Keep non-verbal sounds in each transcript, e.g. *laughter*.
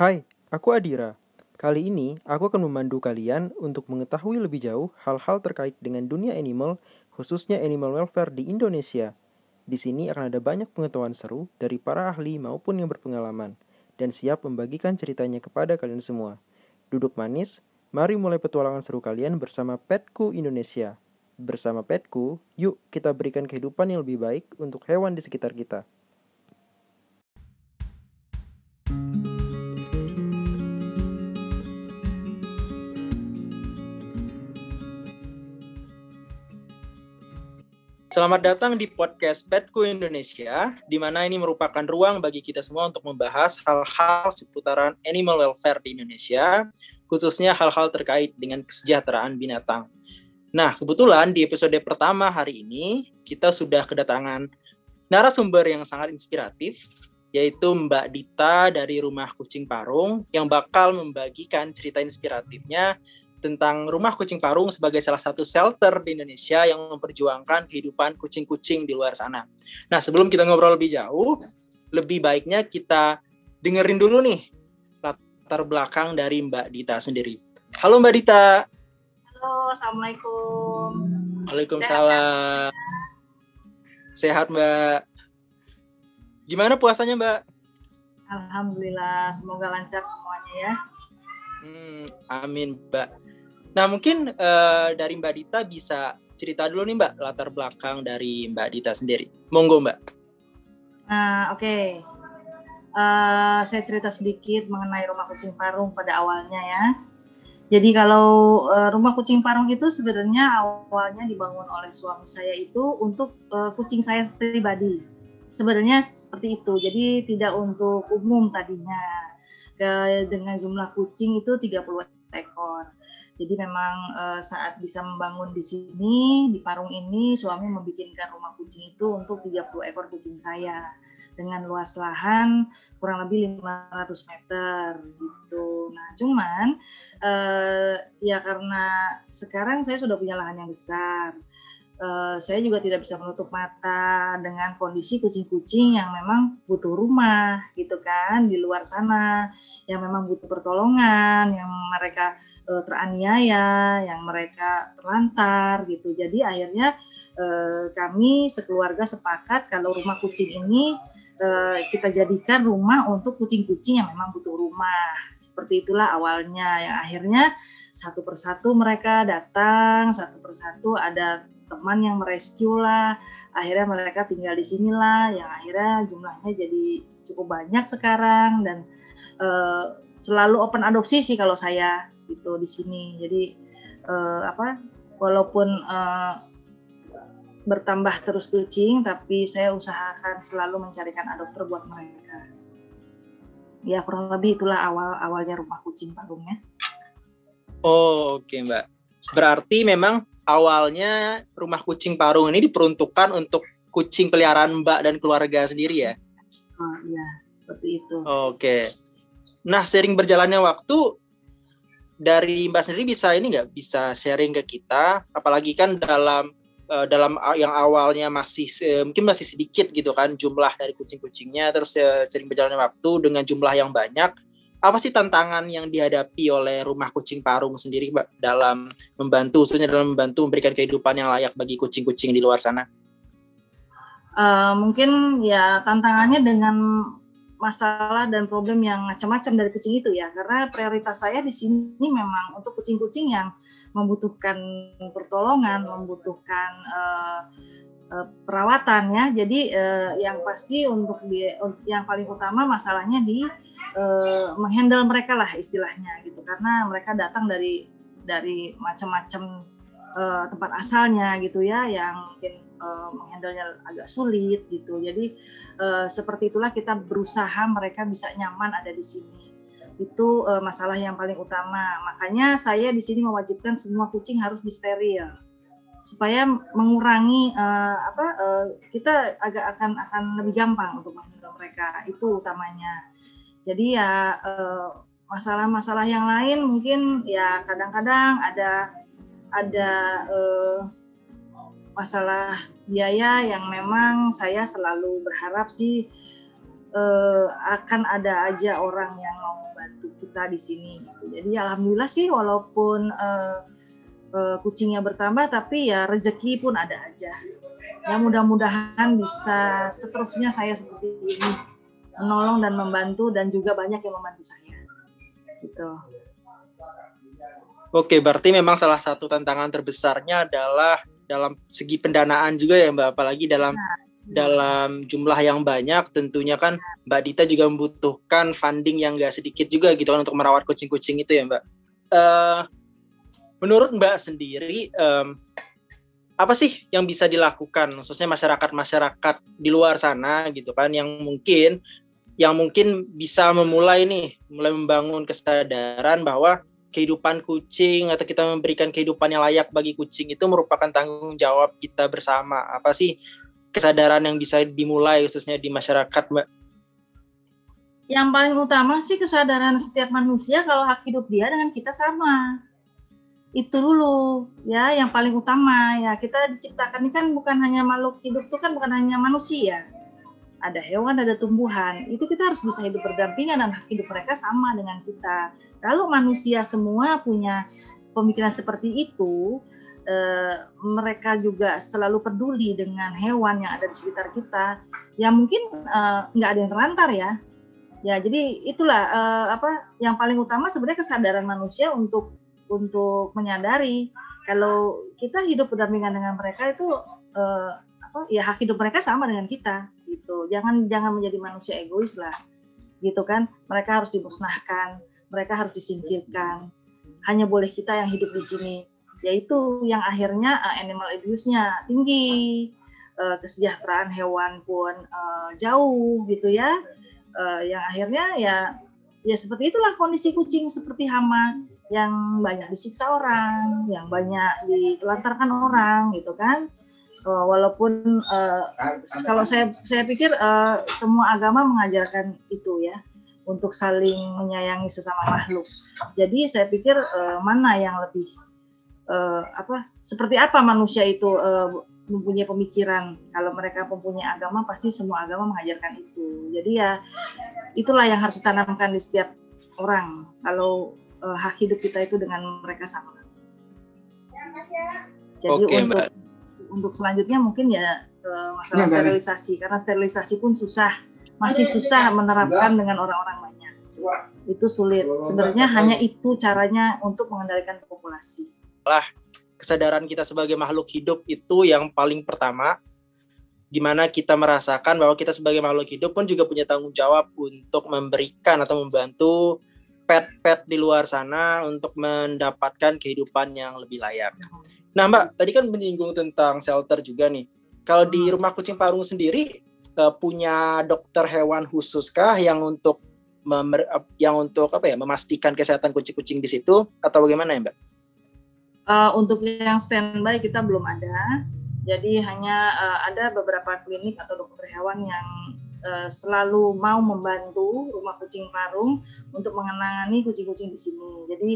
Hai, aku Adira. Kali ini aku akan memandu kalian untuk mengetahui lebih jauh hal-hal terkait dengan dunia animal, khususnya animal welfare di Indonesia. Di sini akan ada banyak pengetahuan seru dari para ahli maupun yang berpengalaman, dan siap membagikan ceritanya kepada kalian semua. Duduk manis, mari mulai petualangan seru kalian bersama Petku Indonesia. Bersama Petku, yuk kita berikan kehidupan yang lebih baik untuk hewan di sekitar kita. Selamat datang di podcast Petku Indonesia, di mana ini merupakan ruang bagi kita semua untuk membahas hal-hal seputaran animal welfare di Indonesia, khususnya hal-hal terkait dengan kesejahteraan binatang. Nah, kebetulan di episode pertama hari ini, kita sudah kedatangan narasumber yang sangat inspiratif, yaitu Mbak Dita dari Rumah Kucing Parung, yang bakal membagikan cerita inspiratifnya tentang rumah kucing parung sebagai salah satu shelter di Indonesia yang memperjuangkan kehidupan kucing-kucing di luar sana. Nah, sebelum kita ngobrol lebih jauh, lebih baiknya kita dengerin dulu nih latar belakang dari Mbak Dita sendiri. Halo Mbak Dita. Halo, Assalamualaikum. Waalaikumsalam. Sehat, Sehat Mbak. Gimana puasanya Mbak? Alhamdulillah, semoga lancar semuanya ya. Hmm, amin Mbak. Nah mungkin uh, dari Mbak Dita bisa cerita dulu nih Mbak latar belakang dari Mbak Dita sendiri. Monggo Mbak. Nah oke, okay. uh, eh, saya cerita sedikit mengenai rumah kucing parung pada awalnya ya. Jadi kalau uh, rumah kucing parung itu sebenarnya awalnya dibangun oleh suami saya itu untuk uh, kucing saya pribadi. Sebenarnya seperti itu. Jadi tidak untuk umum tadinya. Dengan jumlah kucing itu 30 ekor. Jadi memang uh, saat bisa membangun di sini, di Parung ini, suami membikinkan rumah kucing itu untuk 30 ekor kucing saya dengan luas lahan kurang lebih 500 meter gitu. Nah, cuman uh, ya karena sekarang saya sudah punya lahan yang besar, uh, saya juga tidak bisa menutup mata dengan kondisi kucing-kucing yang memang butuh rumah gitu kan di luar sana, yang memang butuh pertolongan, yang mereka uh, teraniaya, yang mereka terlantar gitu. Jadi akhirnya uh, kami sekeluarga sepakat kalau rumah kucing ini uh, kita jadikan rumah untuk kucing-kucing yang memang butuh rumah. Seperti itulah awalnya yang akhirnya satu persatu mereka datang, satu persatu ada teman yang merescue lah. Akhirnya mereka tinggal di sinilah, yang akhirnya jumlahnya jadi cukup banyak sekarang dan selalu open adopsi sih kalau saya gitu di sini. Jadi uh, apa walaupun uh, bertambah terus kucing tapi saya usahakan selalu mencarikan adopter buat mereka. Ya kurang lebih itulah awal awalnya rumah kucing parungnya. Oh oke okay, Mbak. Berarti memang awalnya rumah kucing parung ini diperuntukkan untuk kucing peliharaan Mbak dan keluarga sendiri ya? Oh iya seperti itu. Oke. Okay. Nah sering berjalannya waktu dari Mbak sendiri bisa ini nggak bisa sharing ke kita, apalagi kan dalam uh, dalam yang awalnya masih uh, mungkin masih sedikit gitu kan jumlah dari kucing-kucingnya, terus uh, sering berjalannya waktu dengan jumlah yang banyak, apa sih tantangan yang dihadapi oleh rumah kucing parung sendiri Mbak dalam membantu, khususnya dalam membantu memberikan kehidupan yang layak bagi kucing-kucing di luar sana? Uh, mungkin ya tantangannya dengan masalah dan problem yang macam-macam dari kucing itu ya. Karena prioritas saya di sini memang untuk kucing-kucing yang membutuhkan pertolongan membutuhkan uh, uh, perawatan ya. Jadi uh, yang pasti untuk di, yang paling utama masalahnya di uh, menghandle mereka lah istilahnya gitu. Karena mereka datang dari dari macam-macam uh, tempat asalnya gitu ya yang mungkin uh, menghandlenya agak sulit gitu. Jadi uh, seperti itulah kita berusaha mereka bisa nyaman ada di sini. Itu uh, masalah yang paling utama. Makanya saya di sini mewajibkan semua kucing harus disteril supaya mengurangi uh, apa uh, kita agak akan akan lebih gampang untuk menghandle mereka itu utamanya. Jadi ya masalah-masalah uh, yang lain mungkin ya kadang-kadang ada ada uh, masalah biaya yang memang saya selalu berharap sih uh, akan ada aja orang yang mau membantu kita di sini gitu. Jadi alhamdulillah sih walaupun uh, uh, kucingnya bertambah tapi ya rezeki pun ada aja. Ya mudah-mudahan bisa seterusnya saya seperti ini menolong dan membantu dan juga banyak yang membantu saya. Gitu. Oke, berarti memang salah satu tantangan terbesarnya adalah dalam segi pendanaan juga ya Mbak, apalagi dalam nah, dalam jumlah yang banyak tentunya kan Mbak Dita juga membutuhkan funding yang gak sedikit juga gitu kan untuk merawat kucing-kucing itu ya Mbak. Uh, menurut Mbak sendiri um, apa sih yang bisa dilakukan khususnya masyarakat-masyarakat di luar sana gitu kan yang mungkin yang mungkin bisa memulai nih mulai membangun kesadaran bahwa kehidupan kucing atau kita memberikan kehidupan yang layak bagi kucing itu merupakan tanggung jawab kita bersama. Apa sih kesadaran yang bisa dimulai khususnya di masyarakat, Mbak? Yang paling utama sih kesadaran setiap manusia kalau hak hidup dia dengan kita sama. Itu dulu ya yang paling utama ya. Kita diciptakan ini kan bukan hanya makhluk hidup itu kan bukan hanya manusia ada hewan, ada tumbuhan, itu kita harus bisa hidup berdampingan dan hidup mereka sama dengan kita. Kalau manusia semua punya pemikiran seperti itu, eh, mereka juga selalu peduli dengan hewan yang ada di sekitar kita, ya mungkin eh, nggak ada yang terlantar ya. Ya, jadi itulah eh, apa yang paling utama sebenarnya kesadaran manusia untuk untuk menyadari kalau kita hidup berdampingan dengan mereka itu eh, apa ya hak hidup mereka sama dengan kita gitu. Jangan jangan menjadi manusia egois lah gitu kan. Mereka harus dimusnahkan mereka harus disingkirkan. Hanya boleh kita yang hidup di sini yaitu yang akhirnya uh, animal abuse-nya tinggi. Uh, kesejahteraan hewan pun uh, jauh gitu ya. Uh, yang akhirnya ya ya seperti itulah kondisi kucing seperti hama yang banyak disiksa orang yang banyak ditelantarkan orang gitu kan uh, walaupun uh, kalau saya saya pikir uh, semua agama mengajarkan itu ya untuk saling menyayangi sesama makhluk. Jadi saya pikir uh, mana yang lebih uh, apa seperti apa manusia itu uh, mempunyai pemikiran. Kalau mereka mempunyai agama pasti semua agama mengajarkan itu. Jadi ya itulah yang harus ditanamkan di setiap orang. Kalau uh, hak hidup kita itu dengan mereka sama. Jadi Oke, untuk Mbak untuk selanjutnya mungkin ya uh, masalah ya, sterilisasi karena sterilisasi pun susah. Masih susah menerapkan dengan orang-orang banyak. Itu sulit. Sebenarnya hanya itu caranya untuk mengendalikan populasi. Lah kesadaran kita sebagai makhluk hidup itu yang paling pertama gimana kita merasakan bahwa kita sebagai makhluk hidup pun juga punya tanggung jawab untuk memberikan atau membantu pet-pet di luar sana untuk mendapatkan kehidupan yang lebih layak. Nah, Mbak, tadi kan menyinggung tentang shelter juga nih. Kalau di hmm. rumah kucing parung sendiri uh, punya dokter hewan khusus kah yang untuk memer, yang untuk apa ya memastikan kesehatan kucing-kucing di situ atau bagaimana ya, Mbak? Uh, untuk yang standby kita belum ada. Jadi hanya uh, ada beberapa klinik atau dokter hewan yang uh, selalu mau membantu rumah kucing parung untuk mengenangani kucing-kucing di sini. Jadi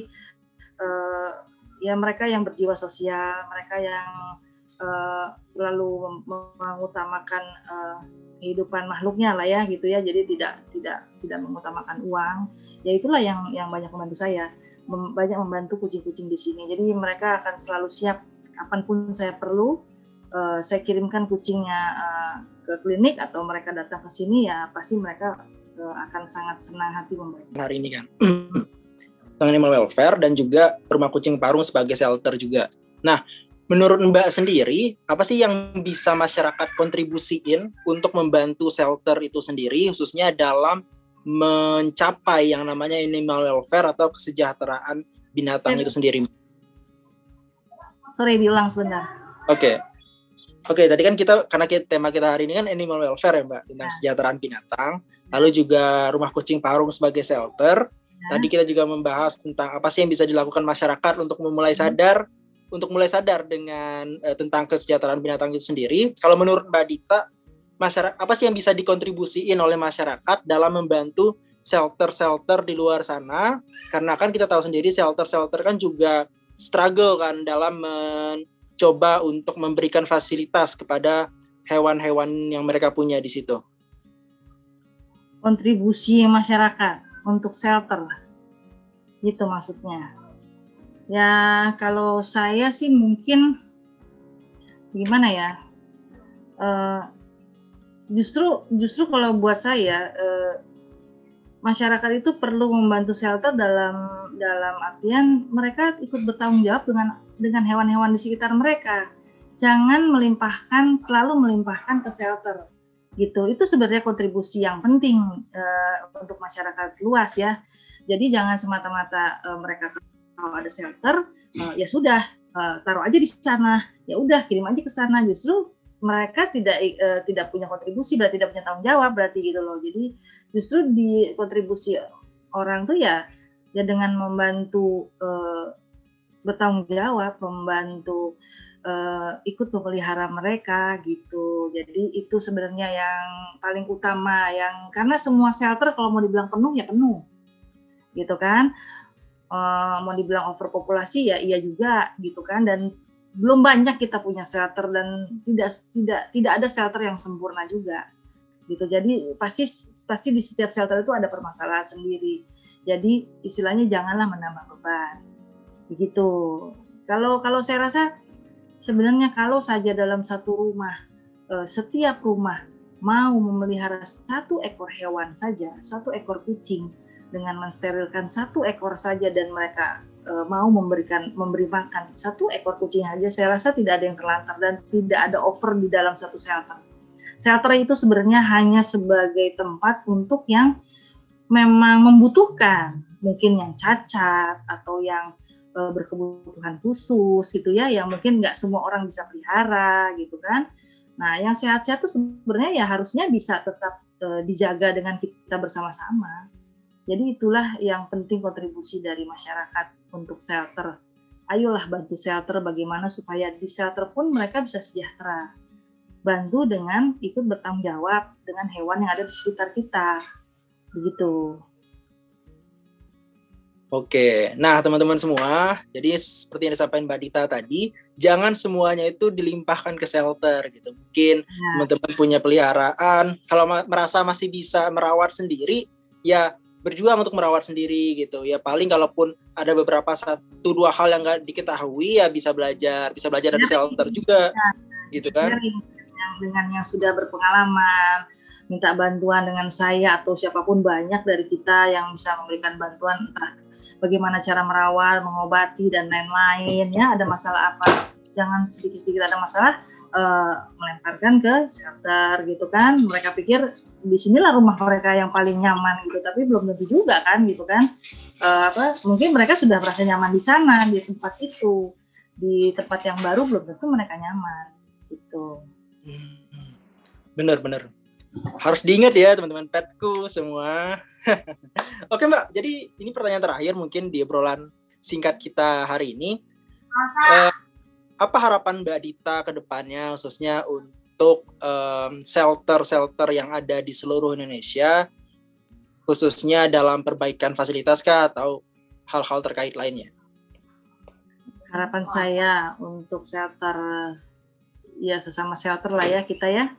uh, ya mereka yang berjiwa sosial, mereka yang uh, selalu mengutamakan uh, kehidupan makhluknya lah ya gitu ya. Jadi tidak tidak tidak mengutamakan uang. Ya itulah yang yang banyak membantu saya, mem, banyak membantu kucing-kucing di sini. Jadi mereka akan selalu siap kapan pun saya perlu. Uh, saya kirimkan kucingnya uh, ke klinik atau mereka datang ke sini ya pasti mereka uh, akan sangat senang hati membantu. Hari ini kan animal welfare dan juga rumah kucing parung sebagai shelter juga. Nah, menurut Mbak sendiri, apa sih yang bisa masyarakat kontribusiin untuk membantu shelter itu sendiri, khususnya dalam mencapai yang namanya animal welfare atau kesejahteraan binatang itu sendiri? Sorry, diulang sebentar. Oke. Okay. Oke, okay, tadi kan kita karena kita, tema kita hari ini kan animal welfare ya, Mbak, tentang ya. kesejahteraan binatang. Lalu juga rumah kucing parung sebagai shelter Tadi kita juga membahas tentang apa sih yang bisa dilakukan masyarakat untuk memulai hmm. sadar untuk mulai sadar dengan uh, tentang kesejahteraan binatang itu sendiri. Kalau menurut Mbak Dita, masyarakat apa sih yang bisa dikontribusiin oleh masyarakat dalam membantu shelter-shelter di luar sana? Karena kan kita tahu sendiri shelter-shelter kan juga struggle kan dalam mencoba untuk memberikan fasilitas kepada hewan-hewan yang mereka punya di situ. kontribusi masyarakat untuk shelter. Itu maksudnya. Ya kalau saya sih mungkin gimana ya? Uh, justru justru kalau buat saya uh, masyarakat itu perlu membantu shelter dalam dalam artian mereka ikut bertanggung jawab dengan dengan hewan-hewan di sekitar mereka. Jangan melimpahkan selalu melimpahkan ke shelter gitu. Itu sebenarnya kontribusi yang penting uh, untuk masyarakat luas ya. Jadi jangan semata-mata uh, mereka tahu ada shelter, uh, ya sudah uh, taruh aja di sana. Ya udah kirim aja ke sana. Justru mereka tidak uh, tidak punya kontribusi, berarti tidak punya tanggung jawab berarti gitu loh. Jadi justru di kontribusi orang tuh ya ya dengan membantu uh, bertanggung jawab, membantu ikut memelihara mereka gitu. Jadi itu sebenarnya yang paling utama yang karena semua shelter kalau mau dibilang penuh ya penuh. Gitu kan. Uh, mau dibilang overpopulasi ya iya juga gitu kan dan belum banyak kita punya shelter dan tidak tidak tidak ada shelter yang sempurna juga gitu jadi pasti pasti di setiap shelter itu ada permasalahan sendiri jadi istilahnya janganlah menambah beban begitu kalau kalau saya rasa sebenarnya kalau saja dalam satu rumah, eh, setiap rumah mau memelihara satu ekor hewan saja, satu ekor kucing dengan mensterilkan satu ekor saja dan mereka eh, mau memberikan memberi makan satu ekor kucing saja, saya rasa tidak ada yang terlantar dan tidak ada over di dalam satu shelter. Shelter itu sebenarnya hanya sebagai tempat untuk yang memang membutuhkan, mungkin yang cacat atau yang uh, berkebutuhan khusus gitu ya yang mungkin nggak semua orang bisa pelihara gitu kan. Nah yang sehat-sehat tuh sebenarnya ya harusnya bisa tetap uh, dijaga dengan kita bersama-sama. Jadi itulah yang penting kontribusi dari masyarakat untuk shelter. Ayolah bantu shelter bagaimana supaya di shelter pun mereka bisa sejahtera. Bantu dengan ikut bertanggung jawab dengan hewan yang ada di sekitar kita. Begitu Oke, nah teman-teman semua, jadi seperti yang disampaikan Mbak Dita tadi, jangan semuanya itu dilimpahkan ke shelter gitu. Mungkin ya. teman-teman punya peliharaan, kalau merasa masih bisa merawat sendiri, ya berjuang untuk merawat sendiri gitu. Ya paling kalaupun ada beberapa satu dua hal yang nggak diketahui, ya bisa belajar, bisa belajar dari ya. shelter juga, ya. gitu kan? Dengan yang sudah berpengalaman, minta bantuan dengan saya atau siapa pun banyak dari kita yang bisa memberikan bantuan entah bagaimana cara merawat, mengobati dan lain-lain. Ya ada masalah apa? Jangan sedikit-sedikit ada masalah uh, melemparkan ke shelter gitu kan. Mereka pikir di sinilah rumah mereka yang paling nyaman gitu. Tapi belum tentu juga kan gitu kan. Uh, apa mungkin mereka sudah merasa nyaman di sana di tempat itu. Di tempat yang baru belum tentu mereka nyaman gitu. Bener bener harus diingat ya teman-teman petku semua *laughs* Oke Mbak, jadi ini pertanyaan terakhir mungkin di obrolan singkat kita hari ini. Uh, apa harapan Mbak Dita ke depannya khususnya untuk shelter-shelter um, yang ada di seluruh Indonesia khususnya dalam perbaikan fasilitas kah atau hal-hal terkait lainnya? Harapan saya untuk shelter ya sesama shelter lah ya kita ya.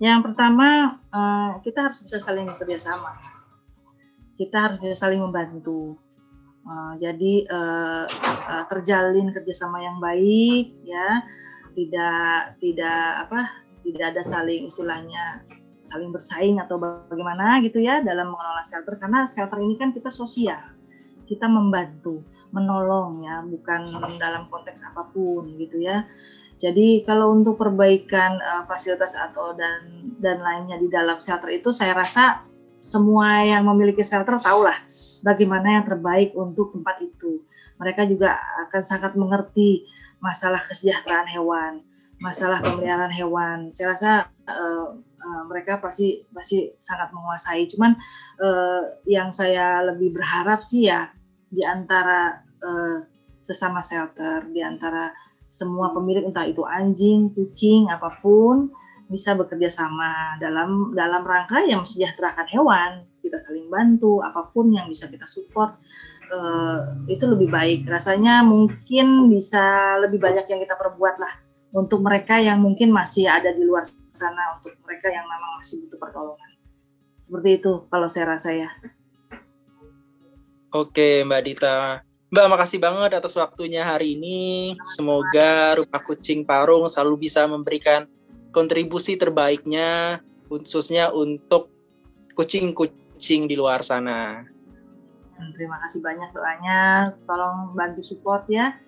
Yang pertama uh, kita harus bisa saling bekerja sama. Kita harus bisa saling membantu. Uh, jadi uh, terjalin kerjasama yang baik, ya, tidak tidak apa, tidak ada saling istilahnya saling bersaing atau bagaimana gitu ya dalam mengelola shelter. Karena shelter ini kan kita sosial, kita membantu, menolong ya, bukan dalam konteks apa pun gitu ya. Jadi kalau untuk perbaikan uh, fasilitas atau dan dan lainnya di dalam shelter itu saya rasa semua yang memiliki shelter tahulah bagaimana yang terbaik untuk tempat itu. Mereka juga akan sangat mengerti masalah kesejahteraan hewan, masalah pemeliharaan hewan. Saya rasa uh, uh, mereka pasti pasti sangat menguasai. Cuman uh, yang saya lebih berharap sih ya di antara uh, sesama shelter, di antara semua pemilik entah itu anjing, kucing, apa pun bisa bekerja sama dalam dalam rangka yang mensejahterakan hewan kita saling bantu apa pun yang bisa kita support uh, itu lebih baik rasanya mungkin bisa lebih banyak yang kita perbuat lah untuk mereka yang mungkin masih ada di luar sana untuk mereka yang memang masih butuh pertolongan Seperti itu kalau saya rasa ya. Oke, Mbak Dita. Mbak, makasih banget atas waktunya hari ini. Semoga Rumah Kucing Parung selalu bisa memberikan kontribusi terbaiknya, khususnya untuk kucing-kucing di luar sana. Terima kasih banyak doanya. Tolong bantu support ya.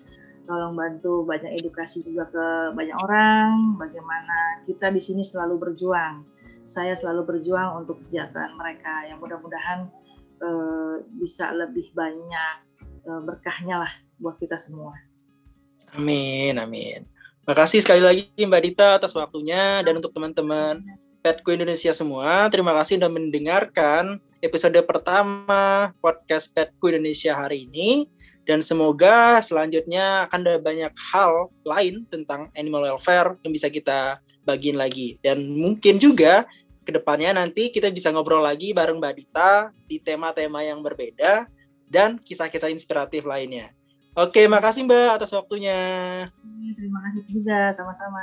Tolong bantu banyak edukasi juga ke banyak orang. Bagaimana kita di sini selalu berjuang. Saya selalu berjuang untuk kesejahteraan mereka. Yang mudah-mudahan eh, bisa lebih banyak berkahnya lah buat kita semua. Amin, amin. Makasih sekali lagi Mbak Dita atas waktunya dan untuk teman-teman Petku Indonesia semua, terima kasih sudah mendengarkan episode pertama podcast Petku Indonesia hari ini dan semoga selanjutnya akan ada banyak hal lain tentang animal welfare yang bisa kita bagiin lagi dan mungkin juga ke depannya nanti kita bisa ngobrol lagi bareng Mbak Dita di tema-tema yang berbeda dan kisah-kisah inspiratif lainnya. Oke, makasih Mbak atas waktunya. Terima kasih juga, sama-sama.